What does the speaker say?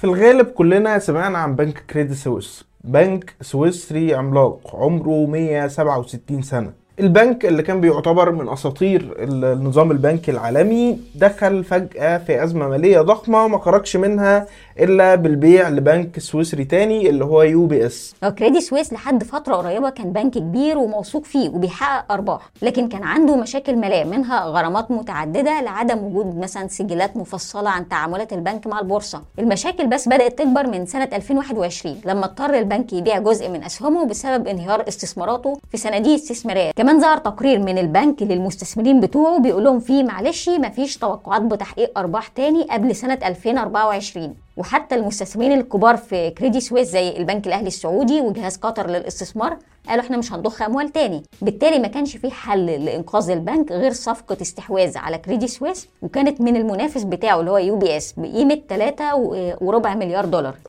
في الغالب كلنا سمعنا عن بنك كريدي سويس. بنك سويسري عملاق عمره 167 سنة. البنك اللي كان بيعتبر من أساطير النظام البنكي العالمي دخل فجأة في أزمة مالية ضخمة ما خرجش منها إلا بالبيع لبنك سويسري تاني اللي هو UBS. كريدي سويس لحد فترة قريبة كان بنك كبير وموثوق فيه وبيحقق أرباح لكن كان عنده مشاكل مالية منها غرامات متعددة لعدم وجود مثلا سجلات مفصلة عن تعاملات البنك مع البورصة. المشاكل بس بدأت تكبر من سنة 2021 لما اضطر البنك يبيع جزء من أسهمه بسبب انهيار استثماراته في صناديق استثمارية. كمان ظهر تقرير من البنك للمستثمرين بتوعه بيقول لهم فيه معلش مفيش توقعات بتحقيق أرباح تاني قبل سنة 2024 وحتى المستثمرين الكبار في كريدي سويس زي البنك الأهلي السعودي وجهاز قطر للاستثمار قالوا إحنا مش هنضخ أموال تاني. بالتالي ما كانش في حل لإنقاذ البنك غير صفقة استحواذ على كريدي سويس وكانت من المنافس بتاعه اللي هو UBS بقيمة 3 وربع مليار دولار.